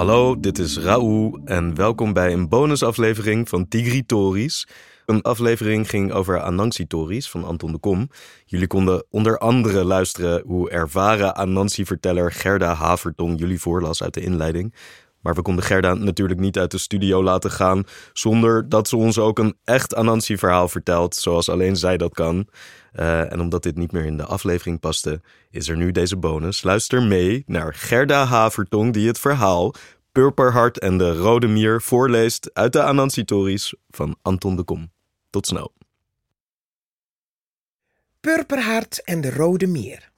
Hallo, dit is Raoul en welkom bij een bonusaflevering van Tigritories. Een aflevering ging over Anansi-tories van Anton de Kom. Jullie konden onder andere luisteren hoe ervaren Anansi-verteller Gerda Havertong jullie voorlas uit de inleiding. Maar we konden Gerda natuurlijk niet uit de studio laten gaan zonder dat ze ons ook een echt Anansi-verhaal vertelt, zoals alleen zij dat kan. Uh, en omdat dit niet meer in de aflevering paste, is er nu deze bonus. Luister mee naar Gerda Havertong, die het verhaal Purperhart en de Rode Mier voorleest uit de Anansi-tories van Anton de Kom. Tot snel. Purperhart en de Rode Mier.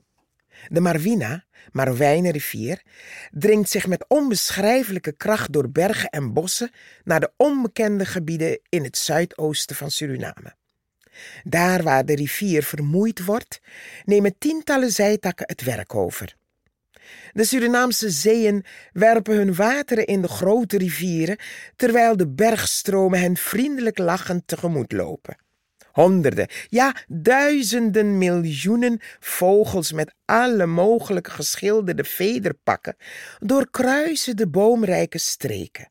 De Marwina, Marwijnenrivier, dringt zich met onbeschrijfelijke kracht door bergen en bossen naar de onbekende gebieden in het zuidoosten van Suriname. Daar waar de rivier vermoeid wordt, nemen tientallen zijtakken het werk over. De Surinaamse zeeën werpen hun wateren in de grote rivieren, terwijl de bergstromen hen vriendelijk lachend tegemoet lopen. Honderden, ja duizenden miljoenen vogels met alle mogelijke geschilderde vederpakken doorkruisen de boomrijke streken.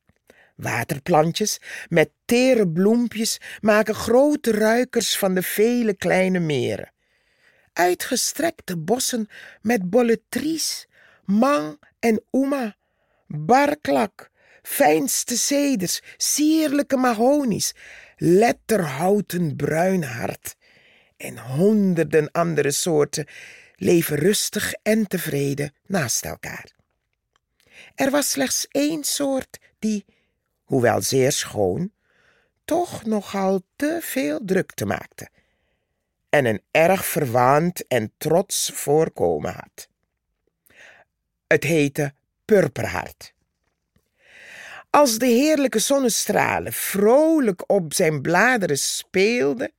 Waterplantjes met tere bloempjes maken grote ruikers van de vele kleine meren. Uitgestrekte bossen met bolletries, mang en oema, barklak, fijnste ceders, sierlijke mahonies, letterhouten bruinhart en honderden andere soorten leven rustig en tevreden naast elkaar. Er was slechts één soort die, hoewel zeer schoon, toch nogal te veel drukte maakte en een erg verwaand en trots voorkomen had. Het heette purperhart. Als de heerlijke zonnestralen vrolijk op zijn bladeren speelden,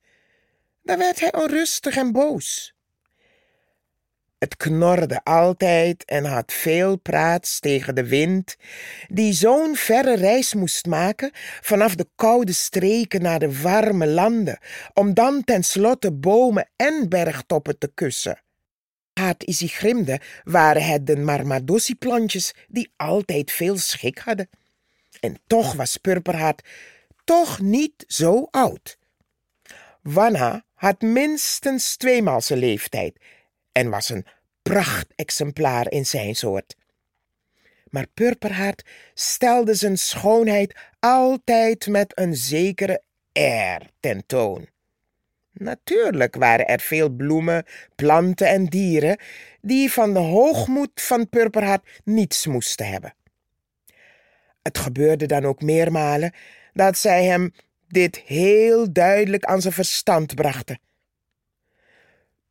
dan werd hij onrustig en boos. Het knorde altijd en had veel praats tegen de wind, die zo'n verre reis moest maken vanaf de koude streken naar de warme landen, om dan tenslotte bomen en bergtoppen te kussen. Haat Isigrimde waren het de marmadossi-plantjes die altijd veel schik hadden. En toch was Purperhart toch niet zo oud. Wanna had minstens tweemaal zijn leeftijd en was een prachtexemplaar in zijn soort. Maar Purperhart stelde zijn schoonheid altijd met een zekere air tentoon. Natuurlijk waren er veel bloemen, planten en dieren die van de hoogmoed van Purperhart niets moesten hebben. Het gebeurde dan ook meermalen dat zij hem dit heel duidelijk aan zijn verstand brachten.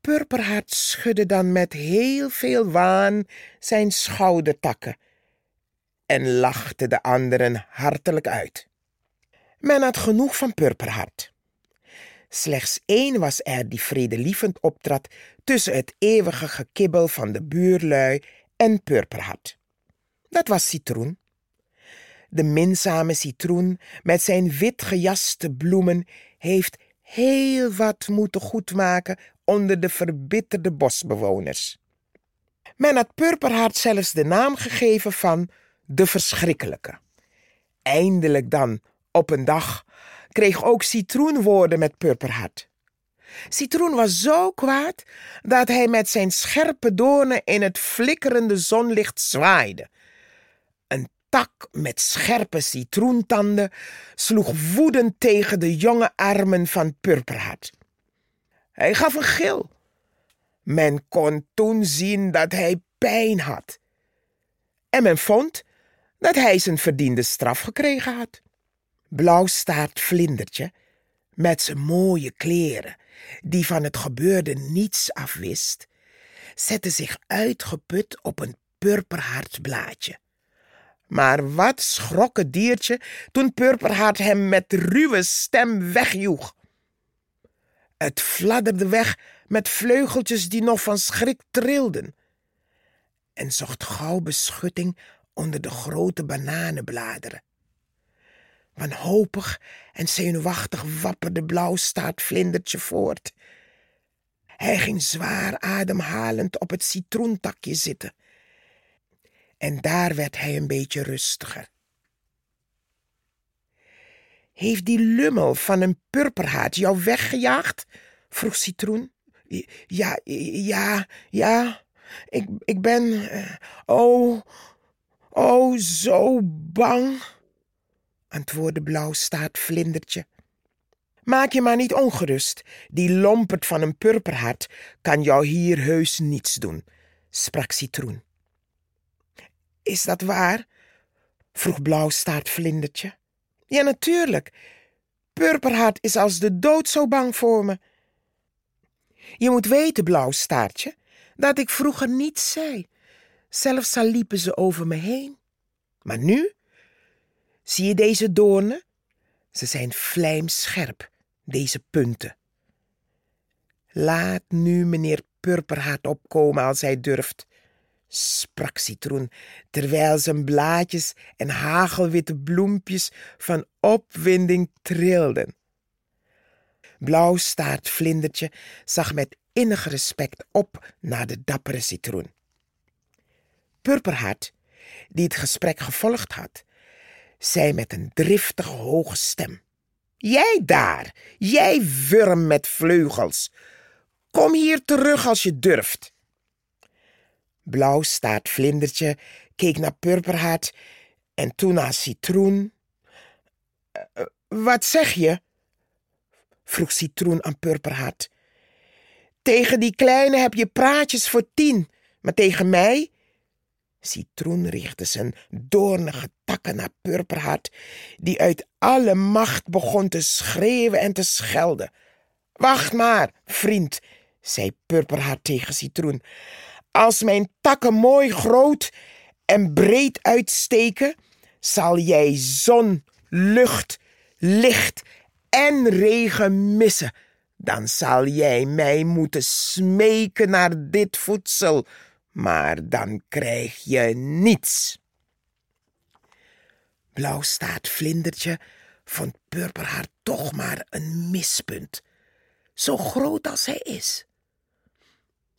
Purperhart schudde dan met heel veel waan zijn schoudertakken en lachte de anderen hartelijk uit. Men had genoeg van Purperhart. Slechts één was er die vredelievend optrad tussen het eeuwige gekibbel van de buurlui en Purperhart. Dat was Citroen. De minzame citroen met zijn wit gejaste bloemen heeft heel wat moeten goedmaken onder de verbitterde bosbewoners. Men had Purperhart zelfs de naam gegeven van de verschrikkelijke. Eindelijk dan, op een dag, kreeg ook Citroen woorden met Purperhart. Citroen was zo kwaad dat hij met zijn scherpe doornen in het flikkerende zonlicht zwaaide. Een tak met scherpe citroentanden sloeg woedend tegen de jonge armen van Purperhart. Hij gaf een gil. Men kon toen zien dat hij pijn had. En men vond dat hij zijn verdiende straf gekregen had. Blauwstaart vlindertje, met zijn mooie kleren, die van het gebeurde niets afwist, zette zich uitgeput op een purperhart blaadje. Maar wat schrok het diertje toen Purperhart hem met ruwe stem wegjoeg. Het fladderde weg met vleugeltjes die nog van schrik trilden en zocht gauw beschutting onder de grote bananenbladeren. Wanhopig en zenuwachtig wapperde blauwstaart vlindertje voort. Hij ging zwaar ademhalend op het citroentakje zitten En daar werd hij een beetje rustiger. Heeft die lummel van een purperhaat jou weggejaagd? vroeg Citroen. Ja, ja, ja. Ik, ik ben. Eh, oh, oh, zo bang, antwoordde Blauwstaart vlindertje. Maak je maar niet ongerust. Die lompert van een purperhart kan jou hier heus niets doen, sprak Citroen. Is dat waar? vroeg Blauwstaart vlindertje. Ja, natuurlijk. Purperhart is als de dood zo bang voor me. Je moet weten, Blauwstaartje, dat ik vroeger niets zei. Zelfs al liepen ze over me heen. Maar nu? Zie je deze doornen? Ze zijn vlijmscherp, deze punten. Laat nu meneer Purperhart opkomen als hij durft, sprak Citroen, terwijl zijn blaadjes en hagelwitte bloempjes van opwinding trilden. Blauwstaart vlindertje zag met innig respect op naar de dappere citroen. Purperhart, die het gesprek gevolgd had, zei met een driftige hoge stem: Jij daar, jij wurm met vleugels, kom hier terug als je durft. Blauw staat vlindertje keek naar Purperhart en toen naar citroen. Uh, wat zeg je? vroeg citroen aan Purperhart. Tegen die kleine heb je praatjes voor tien, maar tegen mij? Citroen richtte zijn doornige takken naar Purperhart, die uit alle macht begon te schreeuwen en te schelden. Wacht maar, vriend, zei Purperhart tegen Citroen. Als mijn takken mooi groot en breed uitsteken, zal jij zon, lucht, licht en regen missen. Dan zal jij mij moeten smeken naar dit voedsel, maar dan krijg je niets. Blauwstaart vlindertje vond Purperhaar toch maar een mispunt, zo groot als hij is.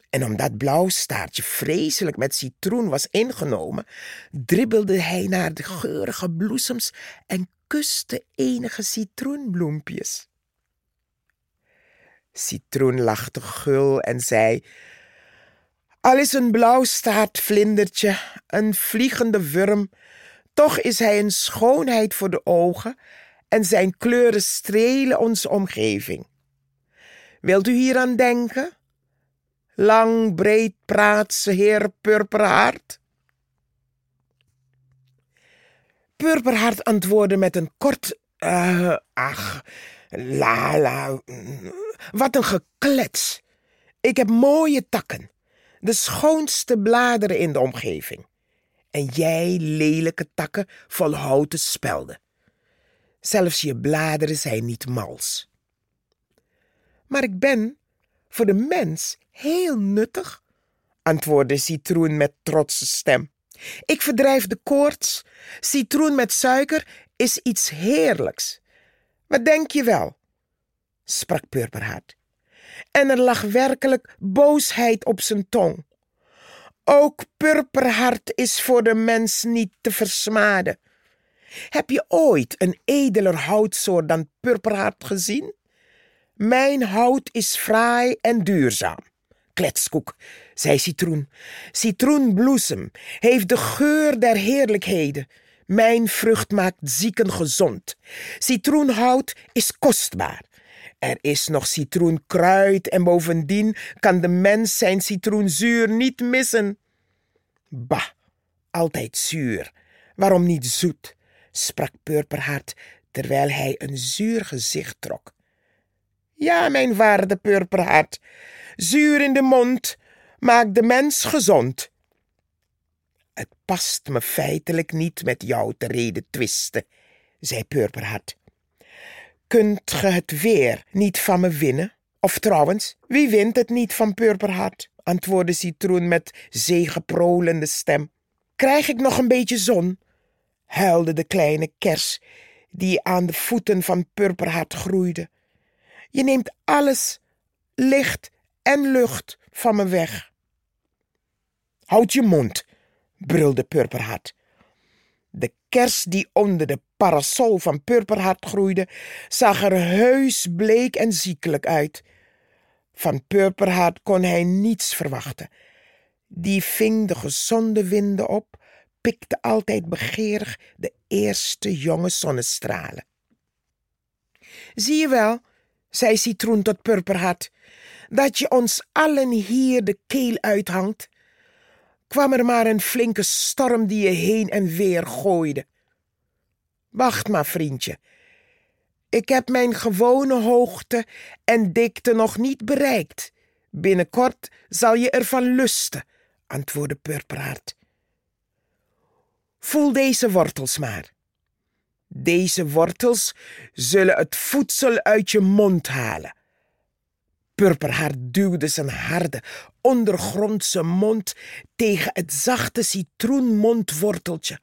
En omdat Blauwstaartje vreselijk met citroen was ingenomen, dribbelde hij naar de geurige bloesems en kuste enige citroenbloempjes. Citroen lachte gul en zei: Al is een blauwstaartvlindertje een vliegende wurm, toch is hij een schoonheid voor de ogen en zijn kleuren strelen onze omgeving. Wilt u hieraan denken? lang, breed praatse heer Purperhart? Purperhart antwoordde met een kort, uh, ach, la la, wat een geklets. Ik heb mooie takken, de schoonste bladeren in de omgeving. En jij lelijke takken vol houten spelden. Zelfs je bladeren zijn niet mals. Maar ik ben voor de mens heel nuttig, antwoordde Citroen met trotse stem. Ik verdrijf de koorts. Citroen met suiker is iets heerlijks. Wat denk je wel? sprak Purperhart. En er lag werkelijk boosheid op zijn tong. Ook Purperhart is voor de mens niet te versmaden. Heb je ooit een edeler houtsoort dan Purperhart gezien? Mijn hout is fraai en duurzaam. Kletskoek, zei Citroen. Citroenbloesem heeft de geur der heerlijkheden. Mijn vrucht maakt zieken gezond. Citroenhout is kostbaar. Er is nog citroenkruid en bovendien kan de mens zijn citroenzuur niet missen. Bah, altijd zuur. Waarom niet zoet? sprak Purperhart terwijl hij een zuur gezicht trok. Ja, mijn waarde purperhart, zuur in de mond maakt de mens gezond. Het past me feitelijk niet met jou te reden twisten, zei Purperhart. Kunt ge het weer niet van me winnen? Of trouwens, wie wint het niet van Purperhart? antwoordde Citroen met zegeprolende stem. Krijg ik nog een beetje zon? huilde de kleine kers, die aan de voeten van Purperhart groeide. Je neemt alles, licht en lucht, van me weg. Houd je mond, brulde Purperhart. Kers die onder de parasol van Purperhart groeide, zag er heus bleek en ziekelijk uit. Van Purperhart kon hij niets verwachten. Die ving de gezonde winden op, pikte altijd begeerig de eerste jonge zonnestralen. Zie je wel, zei Citroen tot Purperhart, dat je ons allen hier de keel uithangt? Kwam er maar een flinke storm die je heen en weer gooide. Wacht maar, vriendje. Ik heb mijn gewone hoogte en dikte nog niet bereikt. Binnenkort zal je ervan lusten, antwoordde Purperhart. Voel deze wortels maar. Deze wortels zullen het voedsel uit je mond halen. Purperhart duwde zijn harde, ondergrondse mond tegen het zachte citroenmondworteltje.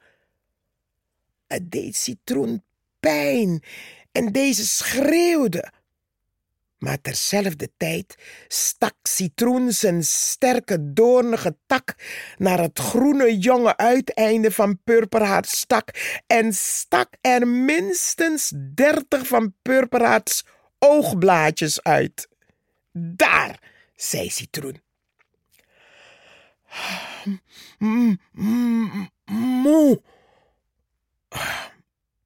Het deed citroen pijn en deze schreeuwde. Maar terzelfde tijd stak Citroen zijn sterke doornige tak naar het groene jonge uiteinde van Purperhaarts stak en stak er minstens dertig van Purperhaarts oogblaadjes uit. Daar, zei Citroen. Moe.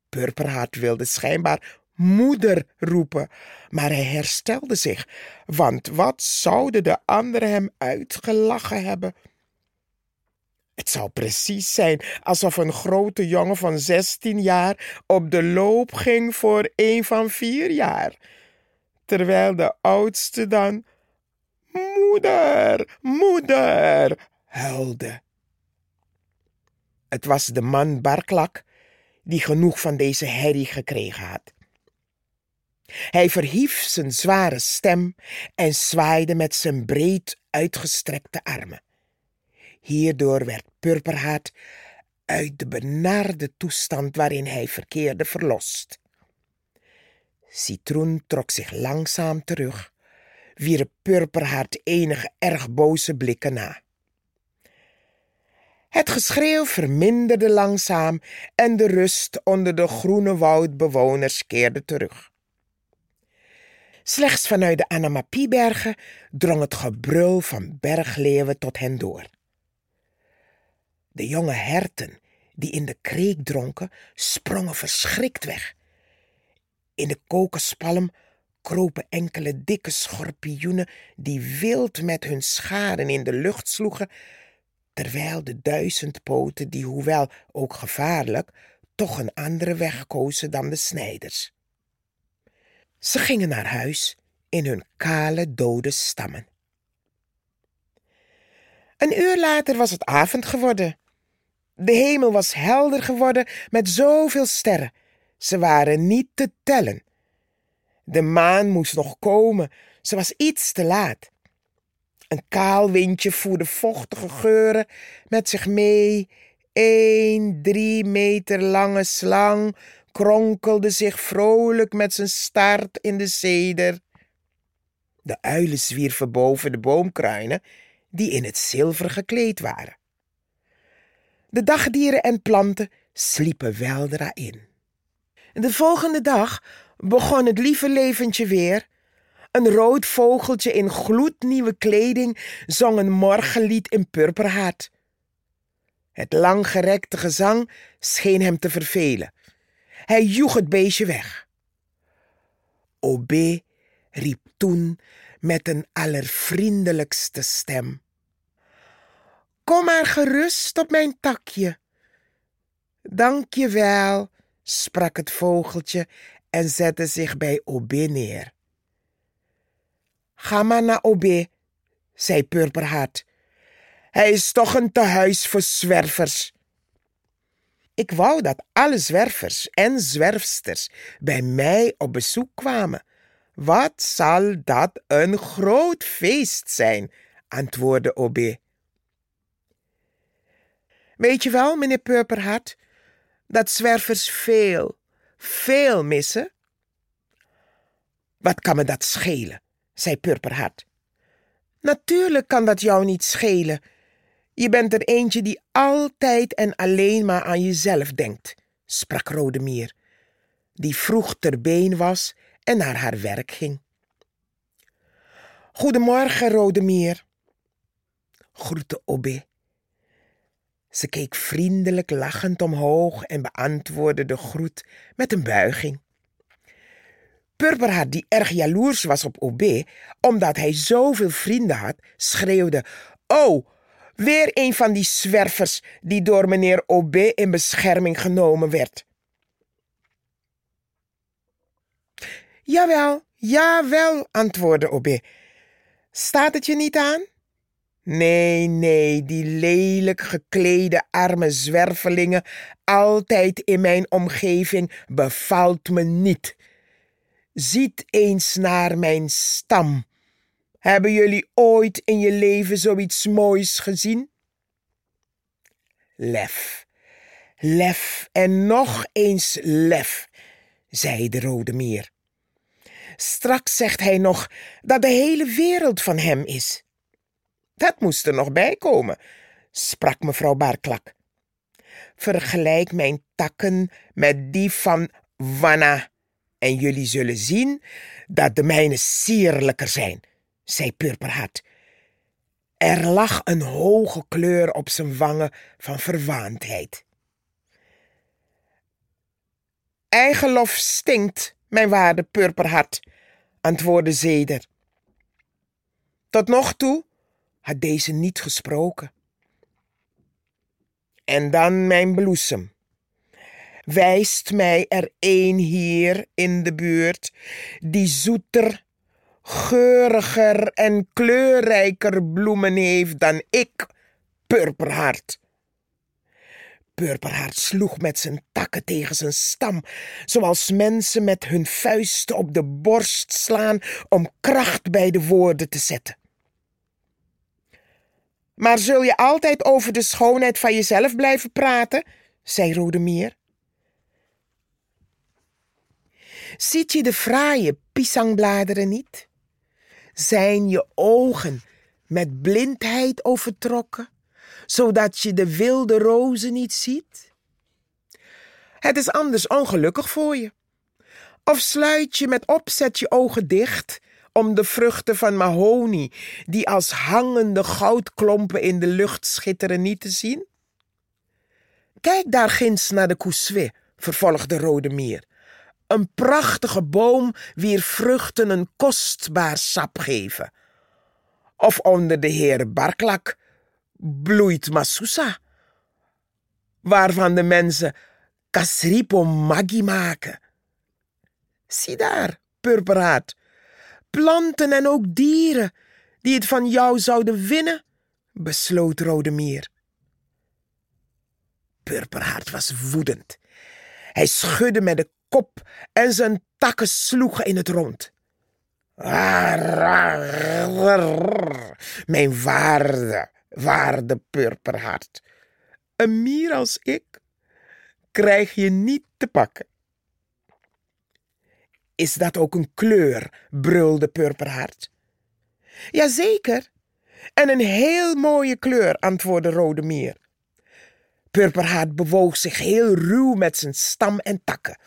Purperhaat wilde schijnbaar moeder roepen, maar hij herstelde zich, want wat zouden de anderen hem uitgelachen hebben? Het zou precies zijn alsof een grote jongen van zestien jaar op de loop ging voor een van vier jaar, terwijl de oudste dan Moeder, moeder, huilde. Het was de man Barklak die genoeg van deze herrie gekregen had. Hij verhief zijn zware stem en zwaaide met zijn breed uitgestrekte armen. Hierdoor werd Purperhaat uit de benarde toestand waarin hij verkeerde verlost. Citroen trok zich langzaam terug, wierp Purperhaat enige erg boze blikken na. Het geschreeuw verminderde langzaam en de rust onder de groene woudbewoners keerde terug. Slechts vanuit de Anamapiebergen drong het gebrul van bergleeuwen tot hen door. De jonge herten die in de kreek dronken, sprongen verschrikt weg. In de kokenspalm kropen enkele dikke schorpioenen die wild met hun scharen in de lucht sloegen, terwijl de duizendpoten, die hoewel ook gevaarlijk, toch een andere weg kozen dan de snijders. Ze gingen naar huis in hun kale, dode stammen. Een uur later was het avond geworden. De hemel was helder geworden met zoveel sterren. Ze waren niet te tellen. De maan moest nog komen. Ze was iets te laat. Een kaal windje voerde vochtige geuren met zich mee. Een drie meter lange slang kronkelde zich vrolijk met zijn staart in de zeder. De uilen zwierven boven de boomkruinen, die in het zilver gekleed waren. De dagdieren en planten sliepen weldra in. De volgende dag begon het lieve leventje weer. Een rood vogeltje in gloednieuwe kleding zong een morgenlied in purperhaat. Het langgerekte gezang scheen hem te vervelen. Hij joeg het beestje weg. Obé riep toen met een allervriendelijkste stem. Kom maar gerust op mijn takje. Dank je wel, sprak het vogeltje en zette zich bij Obé neer. Ga maar naar Obé, zei Purperhart. Hij is toch een tehuis voor zwervers. Ik wou dat alle zwervers en zwerfsters bij mij op bezoek kwamen. Wat zal dat een groot feest zijn, antwoordde Obé. Weet je wel, meneer Purperhart, dat zwervers veel, veel missen? Wat kan me dat schelen, zei Purperhart. Natuurlijk kan dat jou niet schelen. Je bent er eentje die altijd en alleen maar aan jezelf denkt, sprak Rodemier, die vroeg ter been was en naar haar werk ging. Goedemorgen, Rodemier, groette Obbe. Ze keek vriendelijk lachend omhoog en beantwoordde de groet met een buiging. Purperhart, die erg jaloers was op Obé, omdat hij zoveel vrienden had, schreeuwde: Oh, weer een van die zwervers die door meneer Obé in bescherming genomen werd. Jawel, jawel, antwoordde Obé. Staat het je niet aan? Nee, nee, die lelijk geklede arme zwervelingen altijd in mijn omgeving bevalt me niet. Ziet eens naar mijn stam. Hebben jullie ooit in je leven zoiets moois gezien? Lef, lef en nog eens lef, zei de Rode Meer. Straks zegt hij nog dat de hele wereld van hem is. Dat moest er nog bij komen, sprak mevrouw Barklak. Vergelijk mijn takken met die van Wanna, en jullie zullen zien dat de mijne sierlijker zijn, zei Purperhart. Er lag een hoge kleur op zijn wangen van verwaandheid. Eigen lof stinkt, mijn waarde Purperhart, antwoordde Zeder. Tot nog toe had deze niet gesproken. En dan mijn bloesem. Wijst mij er een hier in de buurt die zoeter, geuriger en kleurrijker bloemen heeft dan ik, Purperhart. Purperhart sloeg met zijn takken tegen zijn stam, zoals mensen met hun vuisten op de borst slaan om kracht bij de woorden te zetten. Maar zul je altijd over de schoonheid van jezelf blijven praten? zei Rodemier. Ziet je de fraaie pisangbladeren niet? Zijn je ogen met blindheid overtrokken, zodat je de wilde rozen niet ziet? Het is anders ongelukkig voor je. Of sluit je met opzet je ogen dicht om de vruchten van mahonie, die als hangende goudklompen in de lucht schitteren, niet te zien? Kijk daar ginds naar de Couswe, vervolgde Rodemier. Een prachtige boom wier vruchten een kostbaar sap geven. Of onder de heer Barklak bloeit Masusa, waarvan de mensen kasripo magi maken. Zie daar, planten en ook dieren die het van jou zouden winnen, besloot Rodemier. Purperhart was woedend. Hij schudde met de kop en zijn takken sloegen in het rond. Mijn waarde, waarde purperhart. Een mier als ik krijg je niet te pakken. Is dat ook een kleur? brulde Purperhart. Jazeker, en een heel mooie kleur, antwoordde Rode Meer. Purperhart bewoog zich heel ruw met zijn stam en takken.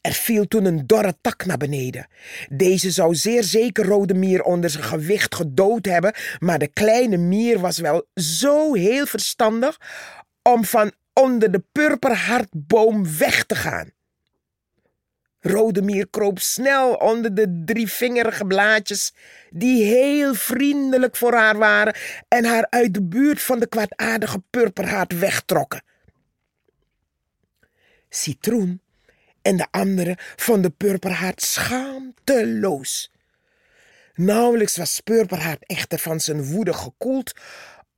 Er viel toen een dorre tak naar beneden. Deze zou zeer zeker Rode Mier onder zijn gewicht gedood hebben, maar de kleine mier was wel zo heel verstandig om van onder de purperhartboom weg te gaan. Rodemier kroop snel onder de drievingerige blaadjes, die heel vriendelijk voor haar waren en haar uit de buurt van de kwaadaardige purperhaat wegtrokken. Citroen en de anderen vonden purperhaat schaamteloos. Nauwelijks was purperhaat echter van zijn woede gekoeld,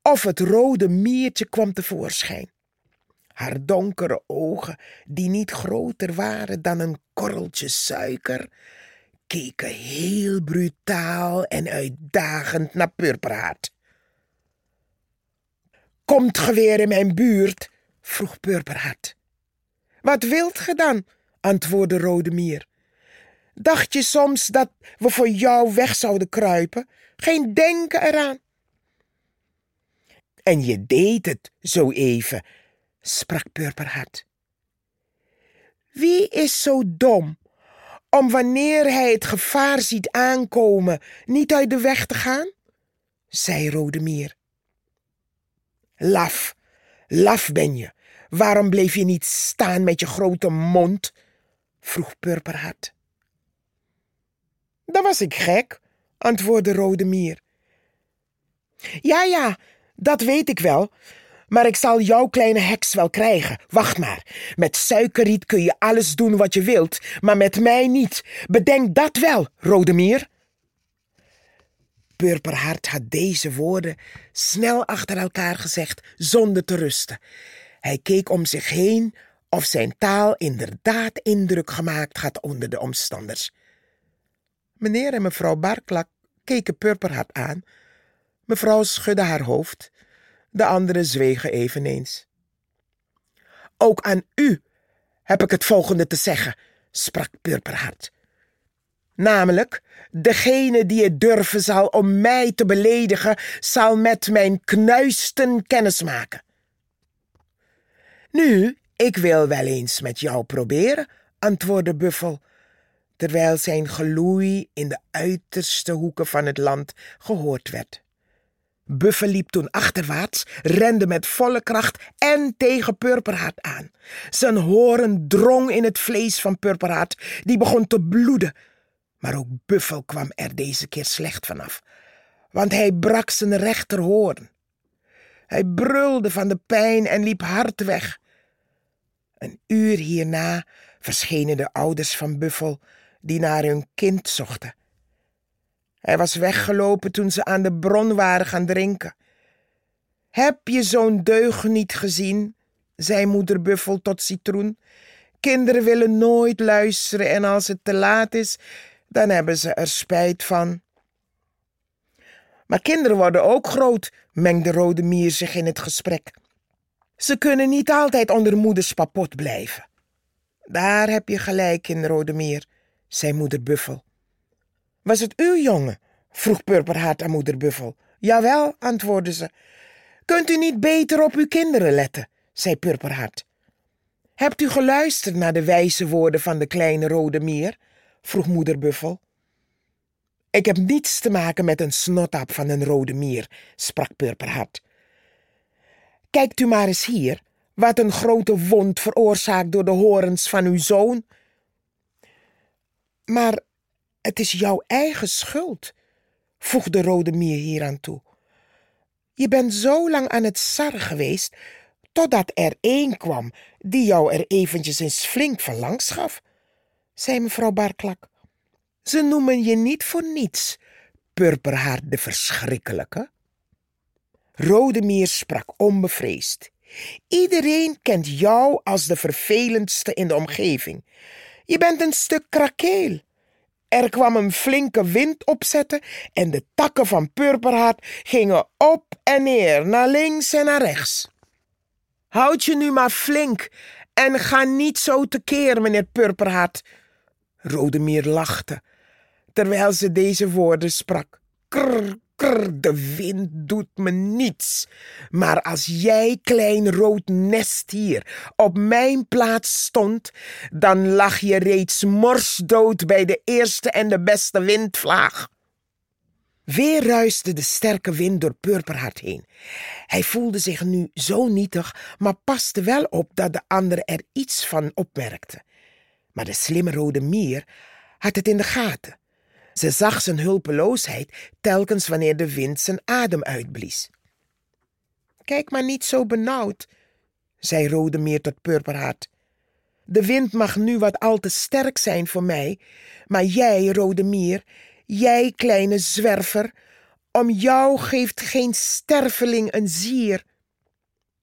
of het rode miertje kwam tevoorschijn. Haar donkere ogen, die niet groter waren dan een korreltje suiker, keken heel brutaal en uitdagend naar Purperhart. Komt ge weer in mijn buurt? vroeg Purperhart. Wat wilt ge dan? antwoordde Rode Mier. Dacht je soms dat we voor jou weg zouden kruipen? Geen denken eraan. En je deed het zo even, sprak Purperhart. Wie is zo dom om wanneer hij het gevaar ziet aankomen niet uit de weg te gaan? zei Rodemier. Laf, laf ben je. Waarom bleef je niet staan met je grote mond? vroeg Purperhart. Dan was ik gek, antwoordde Rodemier. Ja, ja, dat weet ik wel. Maar ik zal jouw kleine heks wel krijgen. Wacht maar. Met suikerriet kun je alles doen wat je wilt, maar met mij niet. Bedenk dat wel, Rodemier. Purperhart had deze woorden snel achter elkaar gezegd, zonder te rusten. Hij keek om zich heen of zijn taal inderdaad indruk gemaakt had onder de omstanders. Meneer en mevrouw Barklak keken Purperhart aan. Mevrouw schudde haar hoofd. De anderen zwegen eveneens. Ook aan u heb ik het volgende te zeggen, sprak Purperhart. Namelijk, degene die het durven zal om mij te beledigen, zal met mijn knuisten kennismaken. Nu, ik wil wel eens met jou proberen, antwoordde Buffel, terwijl zijn geloei in de uiterste hoeken van het land gehoord werd. Buffel liep toen achterwaarts, rende met volle kracht en tegen Purperhart aan. Zijn horen drong in het vlees van Purperhart, die begon te bloeden. Maar ook Buffel kwam er deze keer slecht vanaf, want hij brak zijn rechterhoorn. Hij brulde van de pijn en liep hard weg. Een uur hierna verschenen de ouders van Buffel, die naar hun kind zochten. Hij was weggelopen toen ze aan de bron waren gaan drinken. Heb je zo'n deug niet gezien? zei moeder Buffel tot Citroen. Kinderen willen nooit luisteren en als het te laat is, dan hebben ze er spijt van. Maar kinderen worden ook groot, mengde Rode Mier zich in het gesprek. Ze kunnen niet altijd onder moeders papot blijven. Daar heb je gelijk in, Rode Mier, zei moeder Buffel. Was het uw jongen? vroeg Purperhart aan moeder Buffel. Jawel, antwoordde ze. Kunt u niet beter op uw kinderen letten? zei Purperhart. Hebt u geluisterd naar de wijze woorden van de kleine rode mier? vroeg moeder Buffel. Ik heb niets te maken met een snotap van een rode mier, sprak Purperhart. Kijkt u maar eens hier, wat een grote wond veroorzaakt door de horens van uw zoon. Maar het is jouw eigen schuld, voegde Rode Mier hieraan toe. Je bent zo lang aan het sarren geweest, totdat er één kwam die jou er eventjes eens flink van langs gaf, zei mevrouw Barklak. Ze noemen je niet voor niets Purperhaar de Verschrikkelijke. Rodemier sprak onbevreesd. Iedereen kent jou als de vervelendste in de omgeving. Je bent een stuk krakeel. Er kwam een flinke wind opzetten en de takken van purperhaat gingen op en neer, naar links en naar rechts. Houd je nu maar flink en ga niet zo tekeer, meneer Purperhaat. Rodemier lachte, terwijl ze deze woorden sprak. Krr, de wind doet me niets. Maar als jij, klein rood nest hier, op mijn plaats stond, dan lag je reeds morsdood bij de eerste en de beste windvlaag. Weer ruiste de sterke wind door Purperhart heen. Hij voelde zich nu zo nietig, maar paste wel op dat de anderen er iets van opmerkten. Maar de slimme rode mier had het in de gaten. Ze zag zijn hulpeloosheid telkens wanneer de wind zijn adem uitblies. Kijk maar niet zo benauwd, zei Rode Meer tot Purperhart. De wind mag nu wat al te sterk zijn voor mij, maar jij, Rode Mier, jij kleine zwerver, om jou geeft geen sterveling een zier.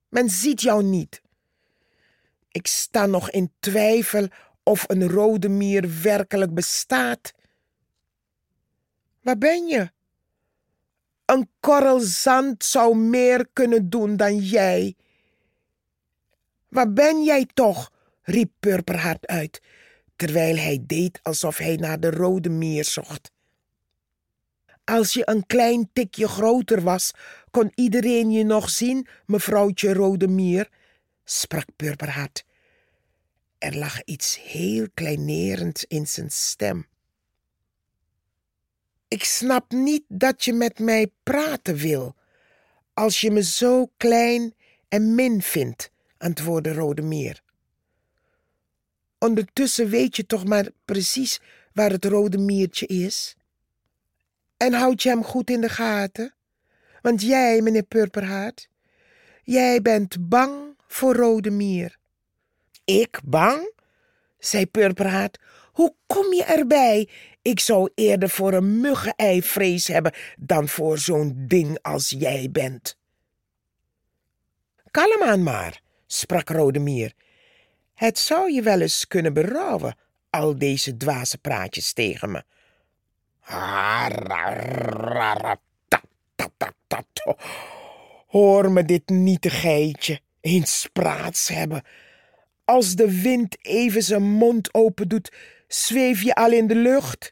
Men ziet jou niet. Ik sta nog in twijfel of een rode mier werkelijk bestaat. Waar ben je? Een korrel zand zou meer kunnen doen dan jij. Waar ben jij toch? riep Purperhart uit, terwijl hij deed alsof hij naar de rode mier zocht. Als je een klein tikje groter was, kon iedereen je nog zien, mevrouwtje Rodemier? sprak Purperhart. Er lag iets heel kleinerends in zijn stem. Ik snap niet dat je met mij praten wil, als je me zo klein en min vindt, antwoordde Rodemier. Ondertussen weet je toch maar precies waar het rode miertje is? En houd je hem goed in de gaten? Want jij, meneer Purperhaart, jij bent bang voor rode mier. Ik bang? zei Purperhaart. Hoe kom je erbij? Ik zou eerder voor een muggenei vrees hebben dan voor zo'n ding als jij bent. Kalm aan maar, sprak Rode Mier. Het zou je wel eens kunnen berouwen, al deze dwaze praatjes tegen me. Hoor me dit nietigheidje eens praats hebben. Als de wind even zijn mond open doet, zweef je al in de lucht.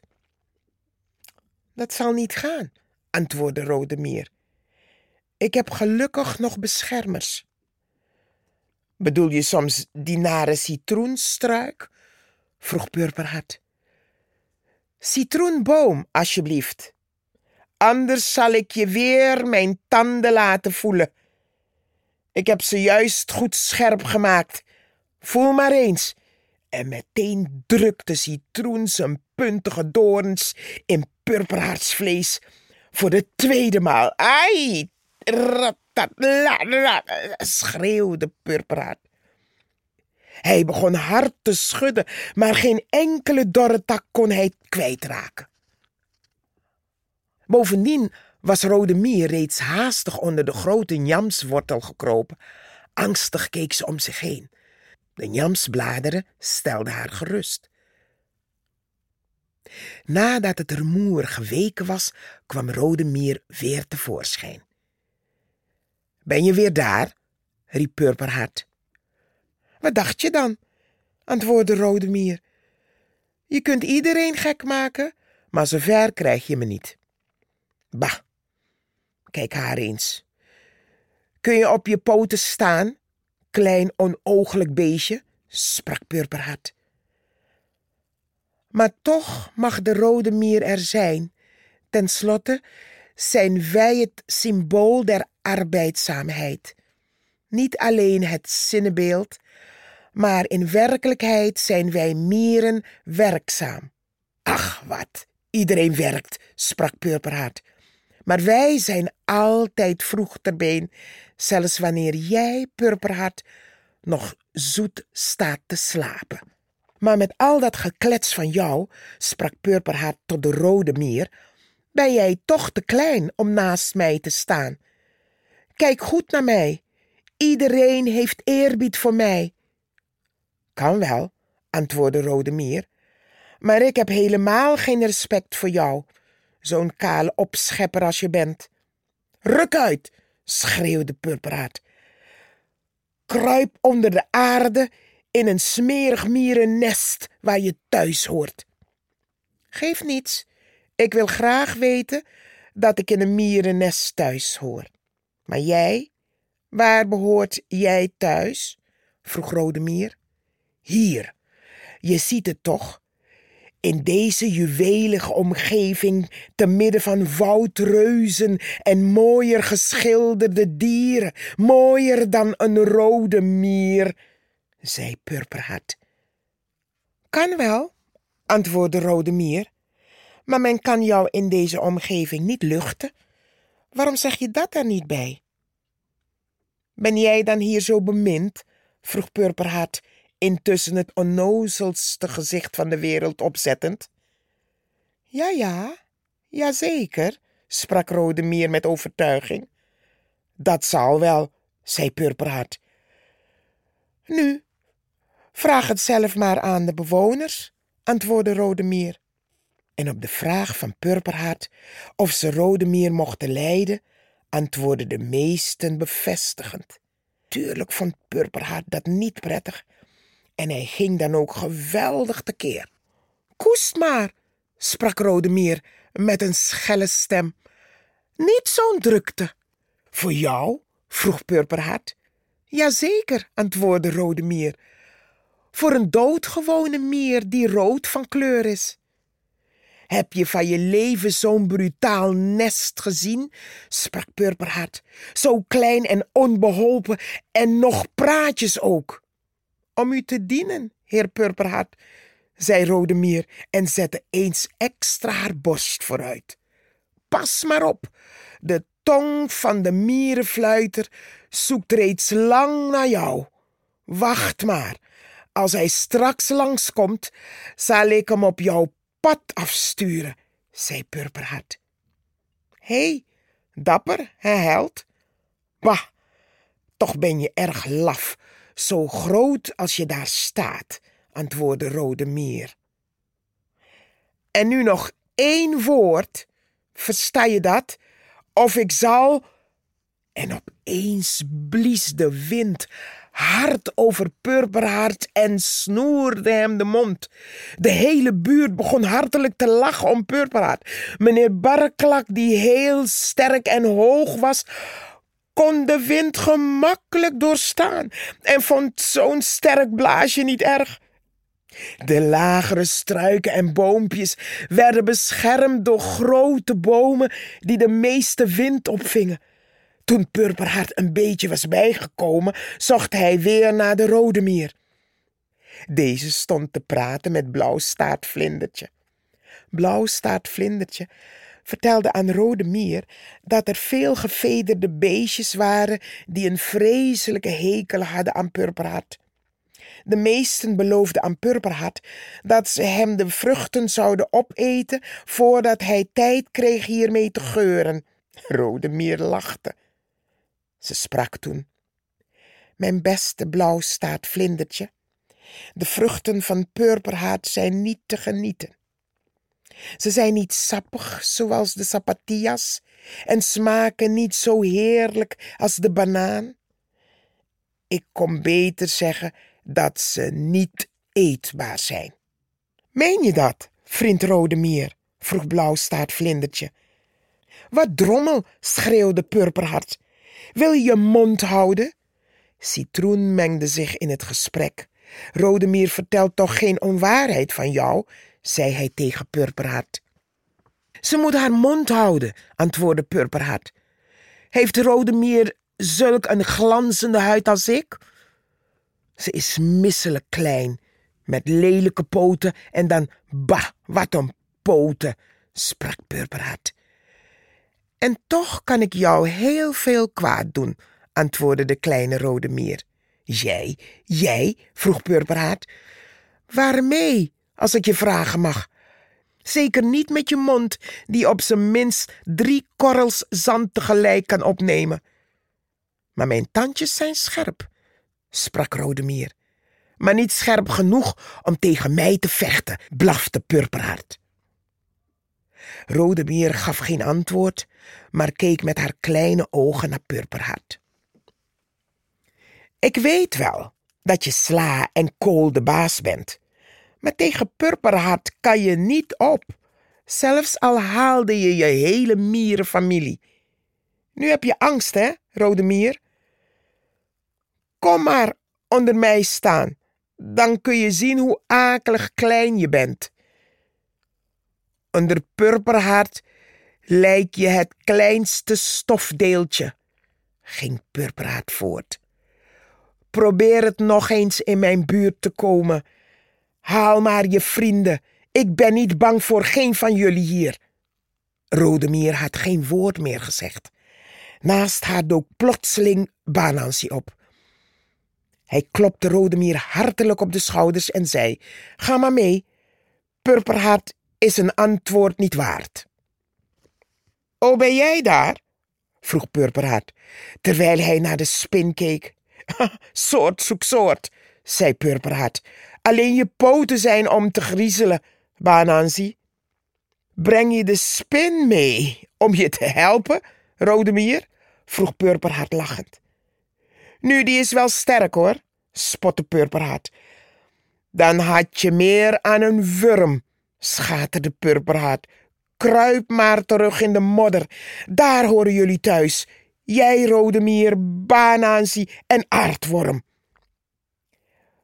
Dat zal niet gaan, antwoordde Rode Mier. Ik heb gelukkig nog beschermers. Bedoel je soms die nare citroenstruik? vroeg Purperhart. Citroenboom, alsjeblieft. Anders zal ik je weer mijn tanden laten voelen. Ik heb ze juist goed scherp gemaakt. Voel maar eens. En meteen drukte citroen zijn puntige doorns in Purperharts vlees. Voor de tweede maal. Ai! schreeuwde Purperhart. Hij begon hard te schudden, maar geen enkele dorre tak kon hij kwijtraken. Bovendien was Rode Mier reeds haastig onder de grote njamswortel gekropen. Angstig keek ze om zich heen. De njamsbladeren stelden haar gerust. Nadat het rumoer geweken was, kwam Rode Mier weer tevoorschijn. Ben je weer daar? riep Purperhart. Wat dacht je dan? antwoordde Rode Mier. Je kunt iedereen gek maken, maar zover krijg je me niet. Bah, kijk haar eens. Kun je op je poten staan, klein onooglijk beestje? sprak Purperhart. Maar toch mag de rode mier er zijn. Ten slotte zijn wij het symbool der arbeidzaamheid. Niet alleen het zinnebeeld, maar in werkelijkheid zijn wij mieren werkzaam. Ach, wat, iedereen werkt, sprak Purperhart. Maar wij zijn altijd vroeg ter been, zelfs wanneer jij, Purperhart, nog zoet staat te slapen. Maar met al dat geklets van jou, sprak Purperhart tot de rode mier, ben jij toch te klein om naast mij te staan. Kijk goed naar mij. Iedereen heeft eerbied voor mij. Kan wel, antwoordde Rode Mier, maar ik heb helemaal geen respect voor jou, zo'n kale opschepper als je bent. Ruk uit, schreeuwde Purperaat. Kruip onder de aarde in een smerig mierennest waar je thuis hoort. Geef niets, ik wil graag weten dat ik in een mierennest thuis hoor. Maar jij, waar behoort jij thuis? vroeg Rode Mier. Hier, je ziet het toch? In deze juwelige omgeving, te midden van woudreuzen en mooier geschilderde dieren, mooier dan een rode mier, zei Purperhart. Kan wel, antwoordde Rode Mier, maar men kan jou in deze omgeving niet luchten. Waarom zeg je dat er niet bij? Ben jij dan hier zo bemind? vroeg Purperhart intussen het onnozelste gezicht van de wereld opzettend. Ja, ja, ja zeker, sprak Rode Mier met overtuiging. Dat zal wel, zei Purperhart. Nu, vraag het zelf maar aan de bewoners, antwoordde Rode Mier. En op de vraag van Purperhart of ze Rode Mier mochten leiden, antwoordden de meesten bevestigend. Tuurlijk vond Purperhart dat niet prettig en hij ging dan ook geweldig tekeer. Koest maar, sprak Rodemier met een schelle stem. Niet zo'n drukte. Voor jou? vroeg Purperhart. Jazeker, antwoordde Rode Mier. Voor een doodgewone mier die rood van kleur is. Heb je van je leven zo'n brutaal nest gezien? sprak Purperhart. Zo klein en onbeholpen en nog praatjes ook. Om u te dienen, heer Purperhart, zei Rode Mier en zette eens extra haar borst vooruit. Pas maar op, de tong van de mierenfluiter zoekt reeds lang naar jou. Wacht maar, als hij straks langskomt, zal ik hem op jouw pad afsturen, zei Purperhart. Hé, hey, dapper, hè held? Bah, toch ben je erg laf, zo groot als je daar staat, antwoordde Rode Mier. En nu nog één woord, versta je dat? Of ik zal. En opeens blies de wind hard over Purperhart en snoerde hem de mond. De hele buurt begon hartelijk te lachen om Purperhart. Meneer Barklak, die heel sterk en hoog was, kon de wind gemakkelijk doorstaan en vond zo'n sterk blaasje niet erg. De lagere struiken en boompjes werden beschermd door grote bomen die de meeste wind opvingen. Toen Purperhart een beetje was bijgekomen, zocht hij weer naar de rode mier. Deze stond te praten met Blauwstaartvlindertje. Blauwstaartvlindertje vertelde aan Rode Mier dat er veel gevederde beestjes waren die een vreselijke hekel hadden aan Purperhart. De meesten beloofden aan Purperhart dat ze hem de vruchten zouden opeten voordat hij tijd kreeg hiermee te geuren. Rode Mier lachte. Ze sprak toen. Mijn beste blauwstaart vlindertje, de vruchten van Purperhart zijn niet te genieten. Ze zijn niet sappig zoals de sapatias en smaken niet zo heerlijk als de banaan. Ik kom beter zeggen dat ze niet eetbaar zijn. Meen je dat, vriend Rode Mier? vroeg Blauwstaart Vlindertje. Wat drommel, schreeuwde Purperhart. Wil je je mond houden? Citroen mengde zich in het gesprek. Rode Mier vertelt toch geen onwaarheid van jou, zei hij tegen Purperhart. Ze moet haar mond houden, antwoordde Purperhart. Heeft Rode Mier zulk een glanzende huid als ik? Ze is misselijk klein, met lelijke poten en dan, bah, wat een poten, sprak Purperhart. En toch kan ik jou heel veel kwaad doen, antwoordde de kleine rode mier. Jij, jij? vroeg Purperhart. Waarmee, als ik je vragen mag? Zeker niet met je mond, die op zijn minst drie korrels zand tegelijk kan opnemen. Maar mijn tandjes zijn scherp sprak Rodemier. Maar niet scherp genoeg om tegen mij te vechten, blafte Purperhart. Rodemier gaf geen antwoord, maar keek met haar kleine ogen naar Purperhart. Ik weet wel dat je sla en kool de baas bent, maar tegen Purperhart kan je niet op, zelfs al haalde je je hele mierenfamilie. Nu heb je angst, hè, Rode Mier? Kom maar onder mij staan, dan kun je zien hoe akelig klein je bent. Onder purperhart lijk je het kleinste stofdeeltje, ging Purperhart voort. Probeer het nog eens in mijn buurt te komen. Haal maar je vrienden. Ik ben niet bang voor geen van jullie hier. Rodemier had geen woord meer gezegd. Naast haar dook plotseling Banansi op. Hij klopte Rodemier hartelijk op de schouders en zei: Ga maar mee. Purperhart is een antwoord niet waard. O, ben jij daar? vroeg Purperhart, terwijl hij naar de spin keek. soort zoek soort, zei Purperhart. Alleen je poten zijn om te griezelen, Bananzi. Breng je de spin mee om je te helpen, Rodemier? vroeg Purperhart lachend. Nu, die is wel sterk hoor, spotte Purperhart. Dan had je meer aan een wurm, schaterde Purperhart. Kruip maar terug in de modder, daar horen jullie thuis. Jij, Rode Mier, Banansi en Aardworm.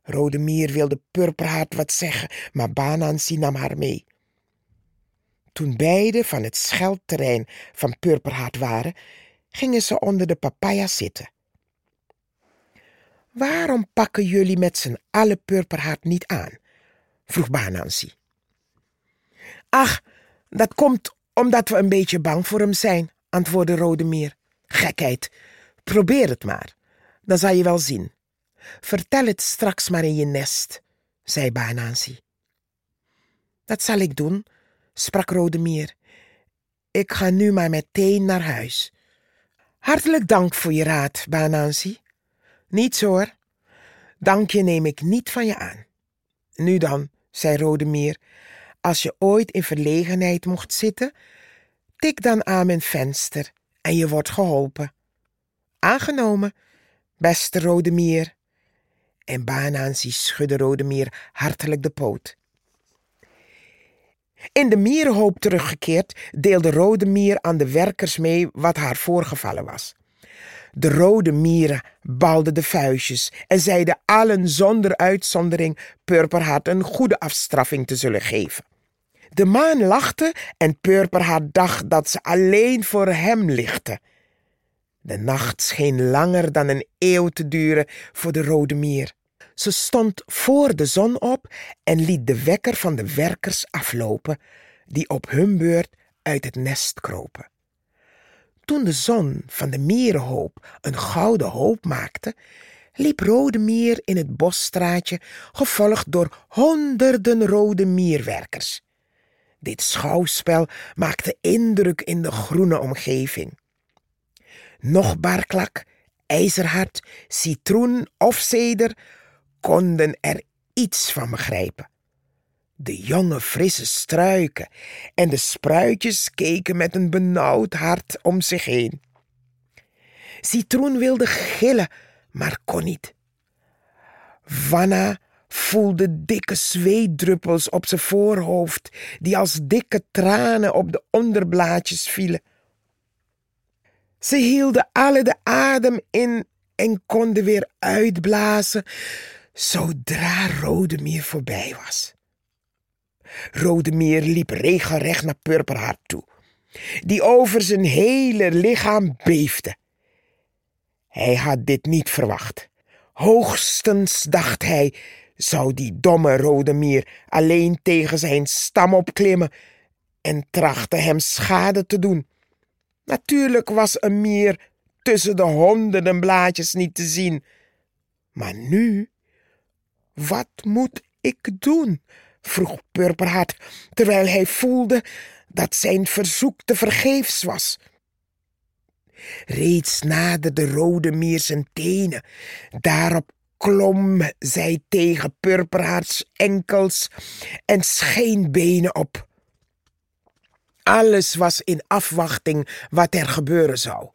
Rode Mier wilde Purperhart wat zeggen, maar Banansi nam haar mee. Toen beiden van het scheldterrein van Purperhart waren, gingen ze onder de papaya zitten. Waarom pakken jullie met z'n allen Purperhart niet aan? vroeg Banansi. Ach, dat komt omdat we een beetje bang voor hem zijn, antwoordde Rode Mier. Gekheid, probeer het maar, dan zal je wel zien. Vertel het straks maar in je nest, zei Banansi. Dat zal ik doen, sprak Rode Mier. Ik ga nu maar meteen naar huis. Hartelijk dank voor je raad, Banansi. Niets hoor. Dank je neem ik niet van je aan. Nu dan, zei Rode Mier, als je ooit in verlegenheid mocht zitten, tik dan aan mijn venster en je wordt geholpen. Aangenomen, beste Rode Mier. En Banansi schudde Rode Mier hartelijk de poot. In de mierenhoop teruggekeerd, deelde Rode Mier aan de werkers mee wat haar voorgevallen was. De rode mieren balden de vuistjes en zeiden allen zonder uitzondering Purperhart een goede afstraffing te zullen geven. De maan lachte en Purperhart dacht dat ze alleen voor hem lichtte. De nacht scheen langer dan een eeuw te duren voor de rode mier. Ze stond voor de zon op en liet de wekker van de werkers aflopen, die op hun beurt uit het nest kropen. Toen de zon van de mierenhoop een gouden hoop maakte, liep Rode Mier in het bosstraatje, gevolgd door honderden rode mierwerkers. Dit schouwspel maakte indruk in de groene omgeving. Nog barklak, ijzerhart, citroen of ceder konden er iets van begrijpen. De jonge frisse struiken en de spruitjes keken met een benauwd hart om zich heen. Citroen wilde gillen, maar kon niet. Vanna voelde dikke zweetdruppels op zijn voorhoofd, die als dikke tranen op de onderblaadjes vielen. Ze hielden alle de adem in en konden weer uitblazen zodra Rodemir voorbij was. Rodemir liep regelrecht naar Purperhart toe, die over zijn hele lichaam beefde. Hij had dit niet verwacht. Hoogstens dacht hij, zou die domme Rodemir alleen tegen zijn stam opklimmen en trachten hem schade te doen. Natuurlijk was een mier tussen de honderden blaadjes niet te zien. Maar nu, wat moet ik doen? vroeg Purperhart, terwijl hij voelde dat zijn verzoek te vergeefs was. Reeds naderde Rode Mier zijn tenen. Daarop klom zij tegen Purperharts enkels en scheenbenen op. Alles was in afwachting wat er gebeuren zou.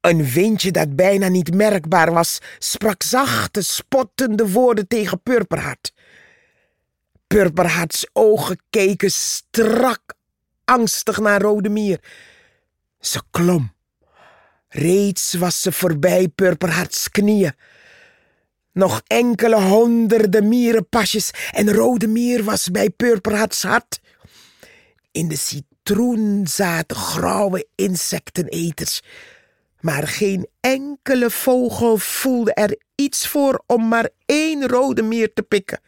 Een windje dat bijna niet merkbaar was, sprak zachte, spottende woorden tegen Purperhart. Purperharts ogen keken strak, angstig naar Rode Mier. Ze klom. Reeds was ze voorbij Purperharts knieën. Nog enkele honderden mierenpasjes en Rode Mier was bij Purperharts hart. In de citroen zaten grauwe insecteneters, maar geen enkele vogel voelde er iets voor om maar één rode mier te pikken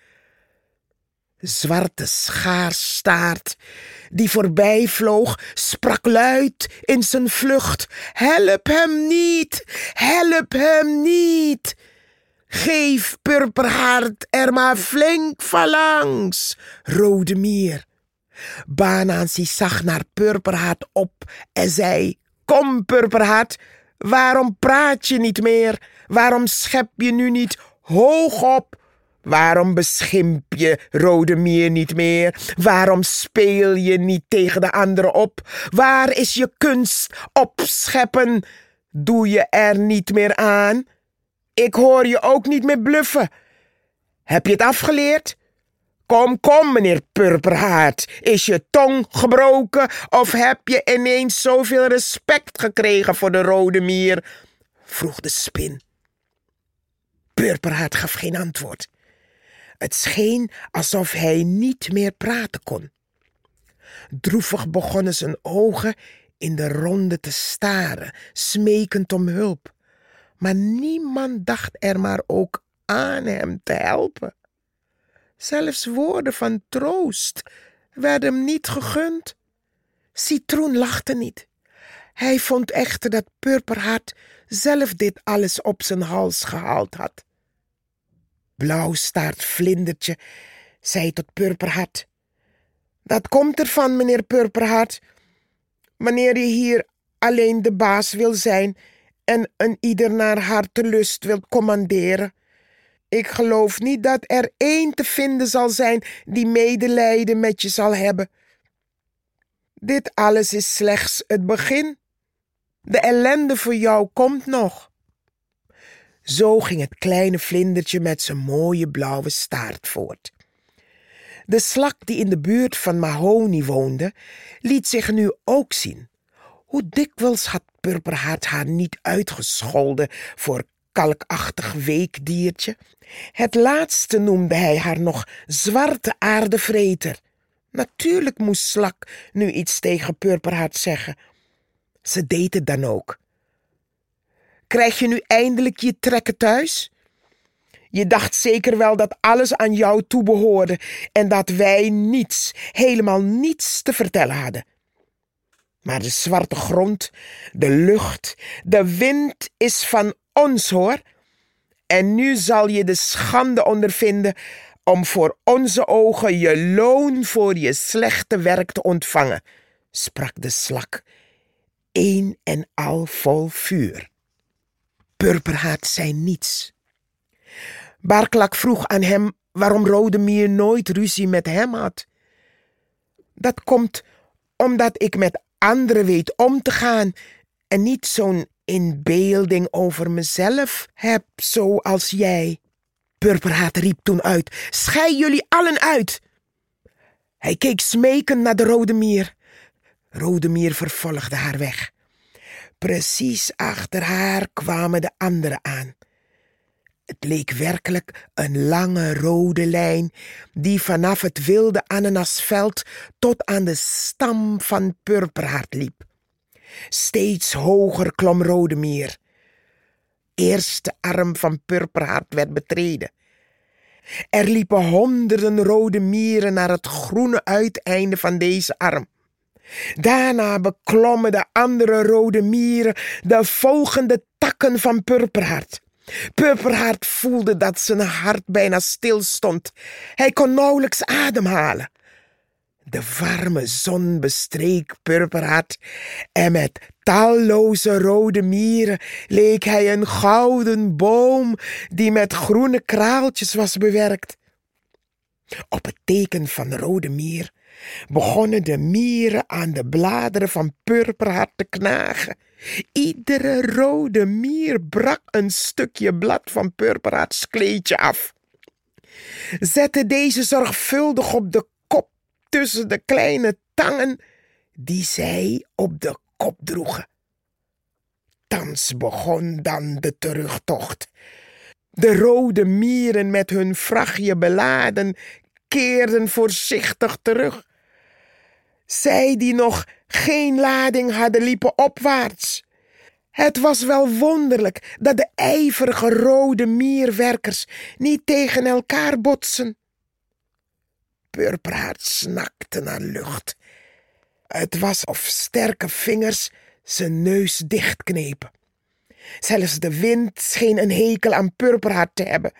zwarte schaarstaart, die voorbij vloog, sprak luid in zijn vlucht: Help hem niet, help hem niet. Geef Purperhart er maar flink van langs, Rode Mier. Banansi zag naar Purperhart op en zei: Kom, Purperhart, waarom praat je niet meer? Waarom schep je nu niet hoog op? Waarom beschimp je Rode Mier niet meer? Waarom speel je niet tegen de anderen op? Waar is je kunst opscheppen? Doe je er niet meer aan? Ik hoor je ook niet meer bluffen. Heb je het afgeleerd? Kom, kom, meneer Purperhaard. Is je tong gebroken of heb je ineens zoveel respect gekregen voor de rode mier? vroeg de spin. Purperhaard gaf geen antwoord. Het scheen alsof hij niet meer praten kon. Droevig begonnen zijn ogen in de ronde te staren, smekend om hulp. Maar niemand dacht er maar ook aan hem te helpen. Zelfs woorden van troost werden hem niet gegund. Citroen lachte niet. Hij vond echter dat Purperhart zelf dit alles op zijn hals gehaald had. Blauwstaart vlindertje zei tot Purperhart. Dat komt ervan, meneer Purperhart. Wanneer je hier alleen de baas wil zijn en een ieder naar hartelust wilt commanderen. Ik geloof niet dat er één te vinden zal zijn die medelijden met je zal hebben. Dit alles is slechts het begin. De ellende voor jou komt nog. Zo ging het kleine vlindertje met zijn mooie blauwe staart voort. De slak die in de buurt van Mahoni woonde, liet zich nu ook zien. Hoe dikwijls had Purperhart haar niet uitgescholden voor kalkachtig weekdiertje. Het laatste noemde hij haar nog zwarte aardevreter. Natuurlijk moest Slak nu iets tegen Purperhart zeggen. Ze deed het dan ook. Krijg je nu eindelijk je trekken thuis? Je dacht zeker wel dat alles aan jou toebehoorde en dat wij niets, helemaal niets te vertellen hadden. Maar de zwarte grond, de lucht, de wind is van ons hoor. En nu zal je de schande ondervinden om voor onze ogen je loon voor je slechte werk te ontvangen, sprak de slak, een en al vol vuur. Purperhaat zei niets. Barklak vroeg aan hem waarom Rode Mier nooit ruzie met hem had. Dat komt omdat ik met anderen weet om te gaan en niet zo'n inbeelding over mezelf heb zoals jij. Purperhaat riep toen uit: Schei jullie allen uit! Hij keek smekend naar de Rode Mier. Rode Mier vervolgde haar weg. Precies achter haar kwamen de anderen aan. Het leek werkelijk een lange rode lijn die vanaf het wilde ananasveld tot aan de stam van Purperhart liep. Steeds hoger klom Rodemier. Eerste arm van Purperhart werd betreden. Er liepen honderden rode mieren naar het groene uiteinde van deze arm. Daarna beklommen de andere rode mieren de volgende takken van Purperhart. Purperhart voelde dat zijn hart bijna stilstond. Hij kon nauwelijks ademhalen. De warme zon bestreek Purperhart en met talloze rode mieren leek hij een gouden boom die met groene kraaltjes was bewerkt. Op het teken van de rode mier begonnen de mieren aan de bladeren van Purperhart te knagen. Iedere rode mier brak een stukje blad van Purperharts kleedje af. Zette deze zorgvuldig op de tussen de kleine tangen die zij op de kop droegen. Thans begon dan de terugtocht. De rode mieren met hun vrachtje beladen keerden voorzichtig terug. Zij die nog geen lading hadden, liepen opwaarts. Het was wel wonderlijk dat de ijverige rode mierwerkers niet tegen elkaar botsen. Purperhaard snakte naar lucht. Het was of sterke vingers zijn neus dichtknepen. Zelfs de wind scheen een hekel aan Purperhaard te hebben.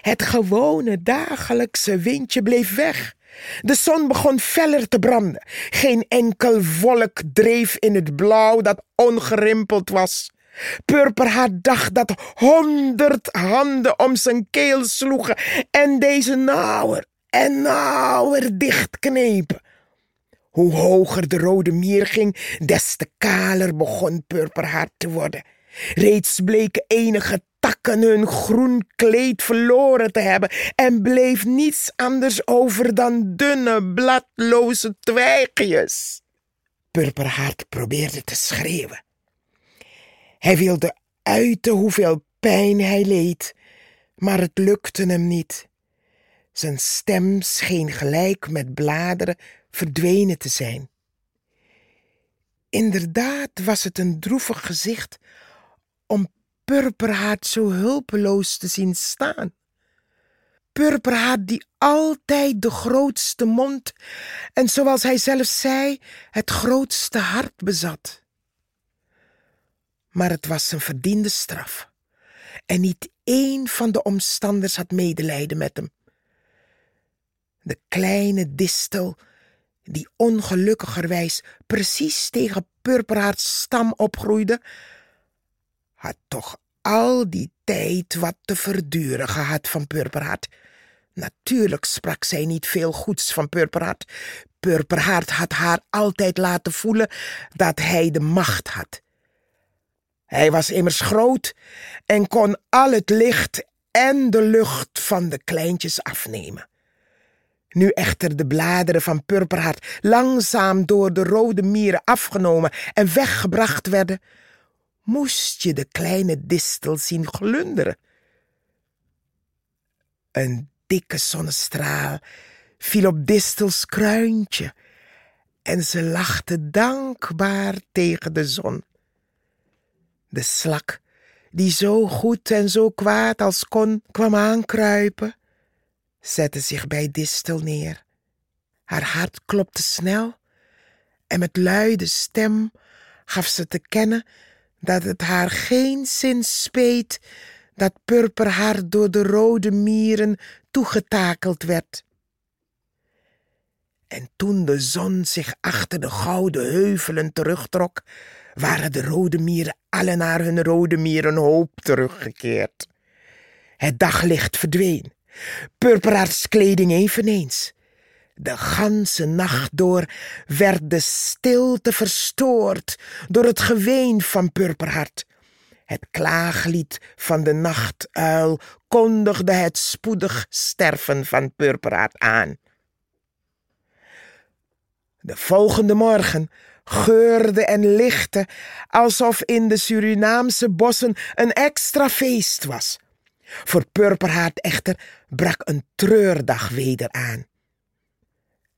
Het gewone dagelijkse windje bleef weg. De zon begon feller te branden. Geen enkel wolk dreef in het blauw dat ongerimpeld was. Purperhaar dacht dat honderd handen om zijn keel sloegen en deze nauwer en nauwer dichtknepen. Hoe hoger de rode mier ging, des te kaler begon Purperhaar te worden. Reeds bleken enige leken hun groen kleed verloren te hebben en bleef niets anders over dan dunne, bladloze twijgjes. Purperhart probeerde te schreeuwen. Hij wilde uiten hoeveel pijn hij leed, maar het lukte hem niet. Zijn stem scheen gelijk met bladeren verdwenen te zijn. Inderdaad was het een droevig gezicht om Purperhaat zo hulpeloos te zien staan. Purperhaat die altijd de grootste mond en zoals hij zelf zei, het grootste hart bezat. Maar het was een verdiende straf en niet één van de omstanders had medelijden met hem. De kleine distel, die ongelukkigerwijs precies tegen Purperhaarts stam opgroeide, had toch al die tijd wat te verduren gehad van Purperhart. Natuurlijk sprak zij niet veel goeds van Purperhart. Purperhart had haar altijd laten voelen dat hij de macht had. Hij was immers groot en kon al het licht en de lucht van de kleintjes afnemen. Nu echter de bladeren van Purperhart langzaam door de rode mieren afgenomen en weggebracht werden, moest je de kleine distel zien glunderen. Een dikke zonnestraal viel op distels kruintje en ze lachte dankbaar tegen de zon. De slak, die zo goed en zo kwaad als kon, kwam aankruipen, zette zich bij distel neer. Haar hart klopte snel en met luide stem gaf ze te kennen dat het haar geen zin speet dat purperhaar door de rode mieren toegetakeld werd. En toen de zon zich achter de gouden heuvelen terugtrok, waren de rode mieren alle naar hun rode mierenhoop teruggekeerd. Het daglicht verdween, purperaars kleding eveneens. De ganse nacht door werd de stilte verstoord door het geween van Purperhart. Het klaaglied van de nachtuil kondigde het spoedig sterven van Purperhart aan. De volgende morgen geurde en lichtte alsof in de Surinaamse bossen een extra feest was. Voor Purperhart echter brak een treurdag weder aan.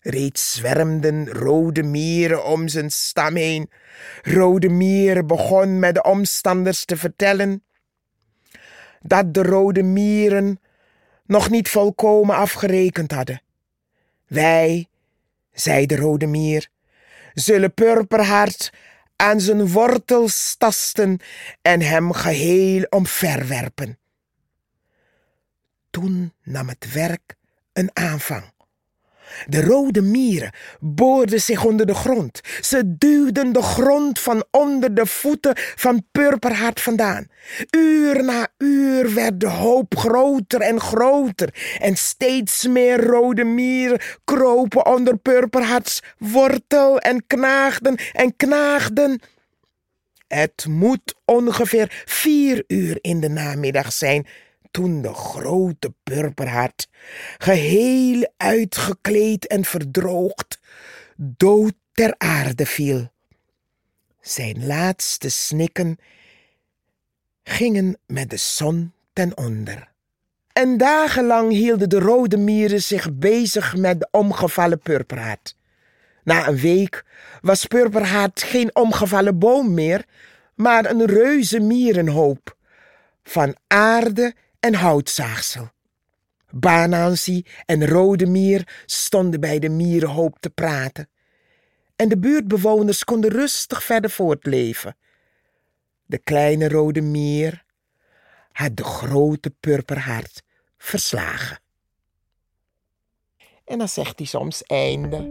Reeds zwermden rode mieren om zijn stam heen. Rode mier begon met de omstanders te vertellen dat de rode mieren nog niet volkomen afgerekend hadden. Wij, zei de rode mier, zullen Purperhart aan zijn wortels tasten en hem geheel omverwerpen. Nam het werk een aanvang. De rode mieren boorden zich onder de grond. Ze duwden de grond van onder de voeten van Purperhart vandaan. Uur na uur werd de hoop groter en groter. En steeds meer rode mieren kropen onder Purperharts wortel en knaagden en knaagden. Het moet ongeveer vier uur in de namiddag zijn toen de grote purperhart, geheel uitgekleed en verdroogd, dood ter aarde viel. Zijn laatste snikken gingen met de zon ten onder. En dagenlang hielden de rode mieren zich bezig met de omgevallen purperhaat. Na een week was purperhaat geen omgevallen boom meer, maar een reuze mierenhoop. Van aarde en houtzaagsel. Banansi en Rode Mier stonden bij de mierenhoop te praten. En de buurtbewoners konden rustig verder voortleven. De kleine Rode Mier had de grote purperhart verslagen. En dan zegt hij soms einde.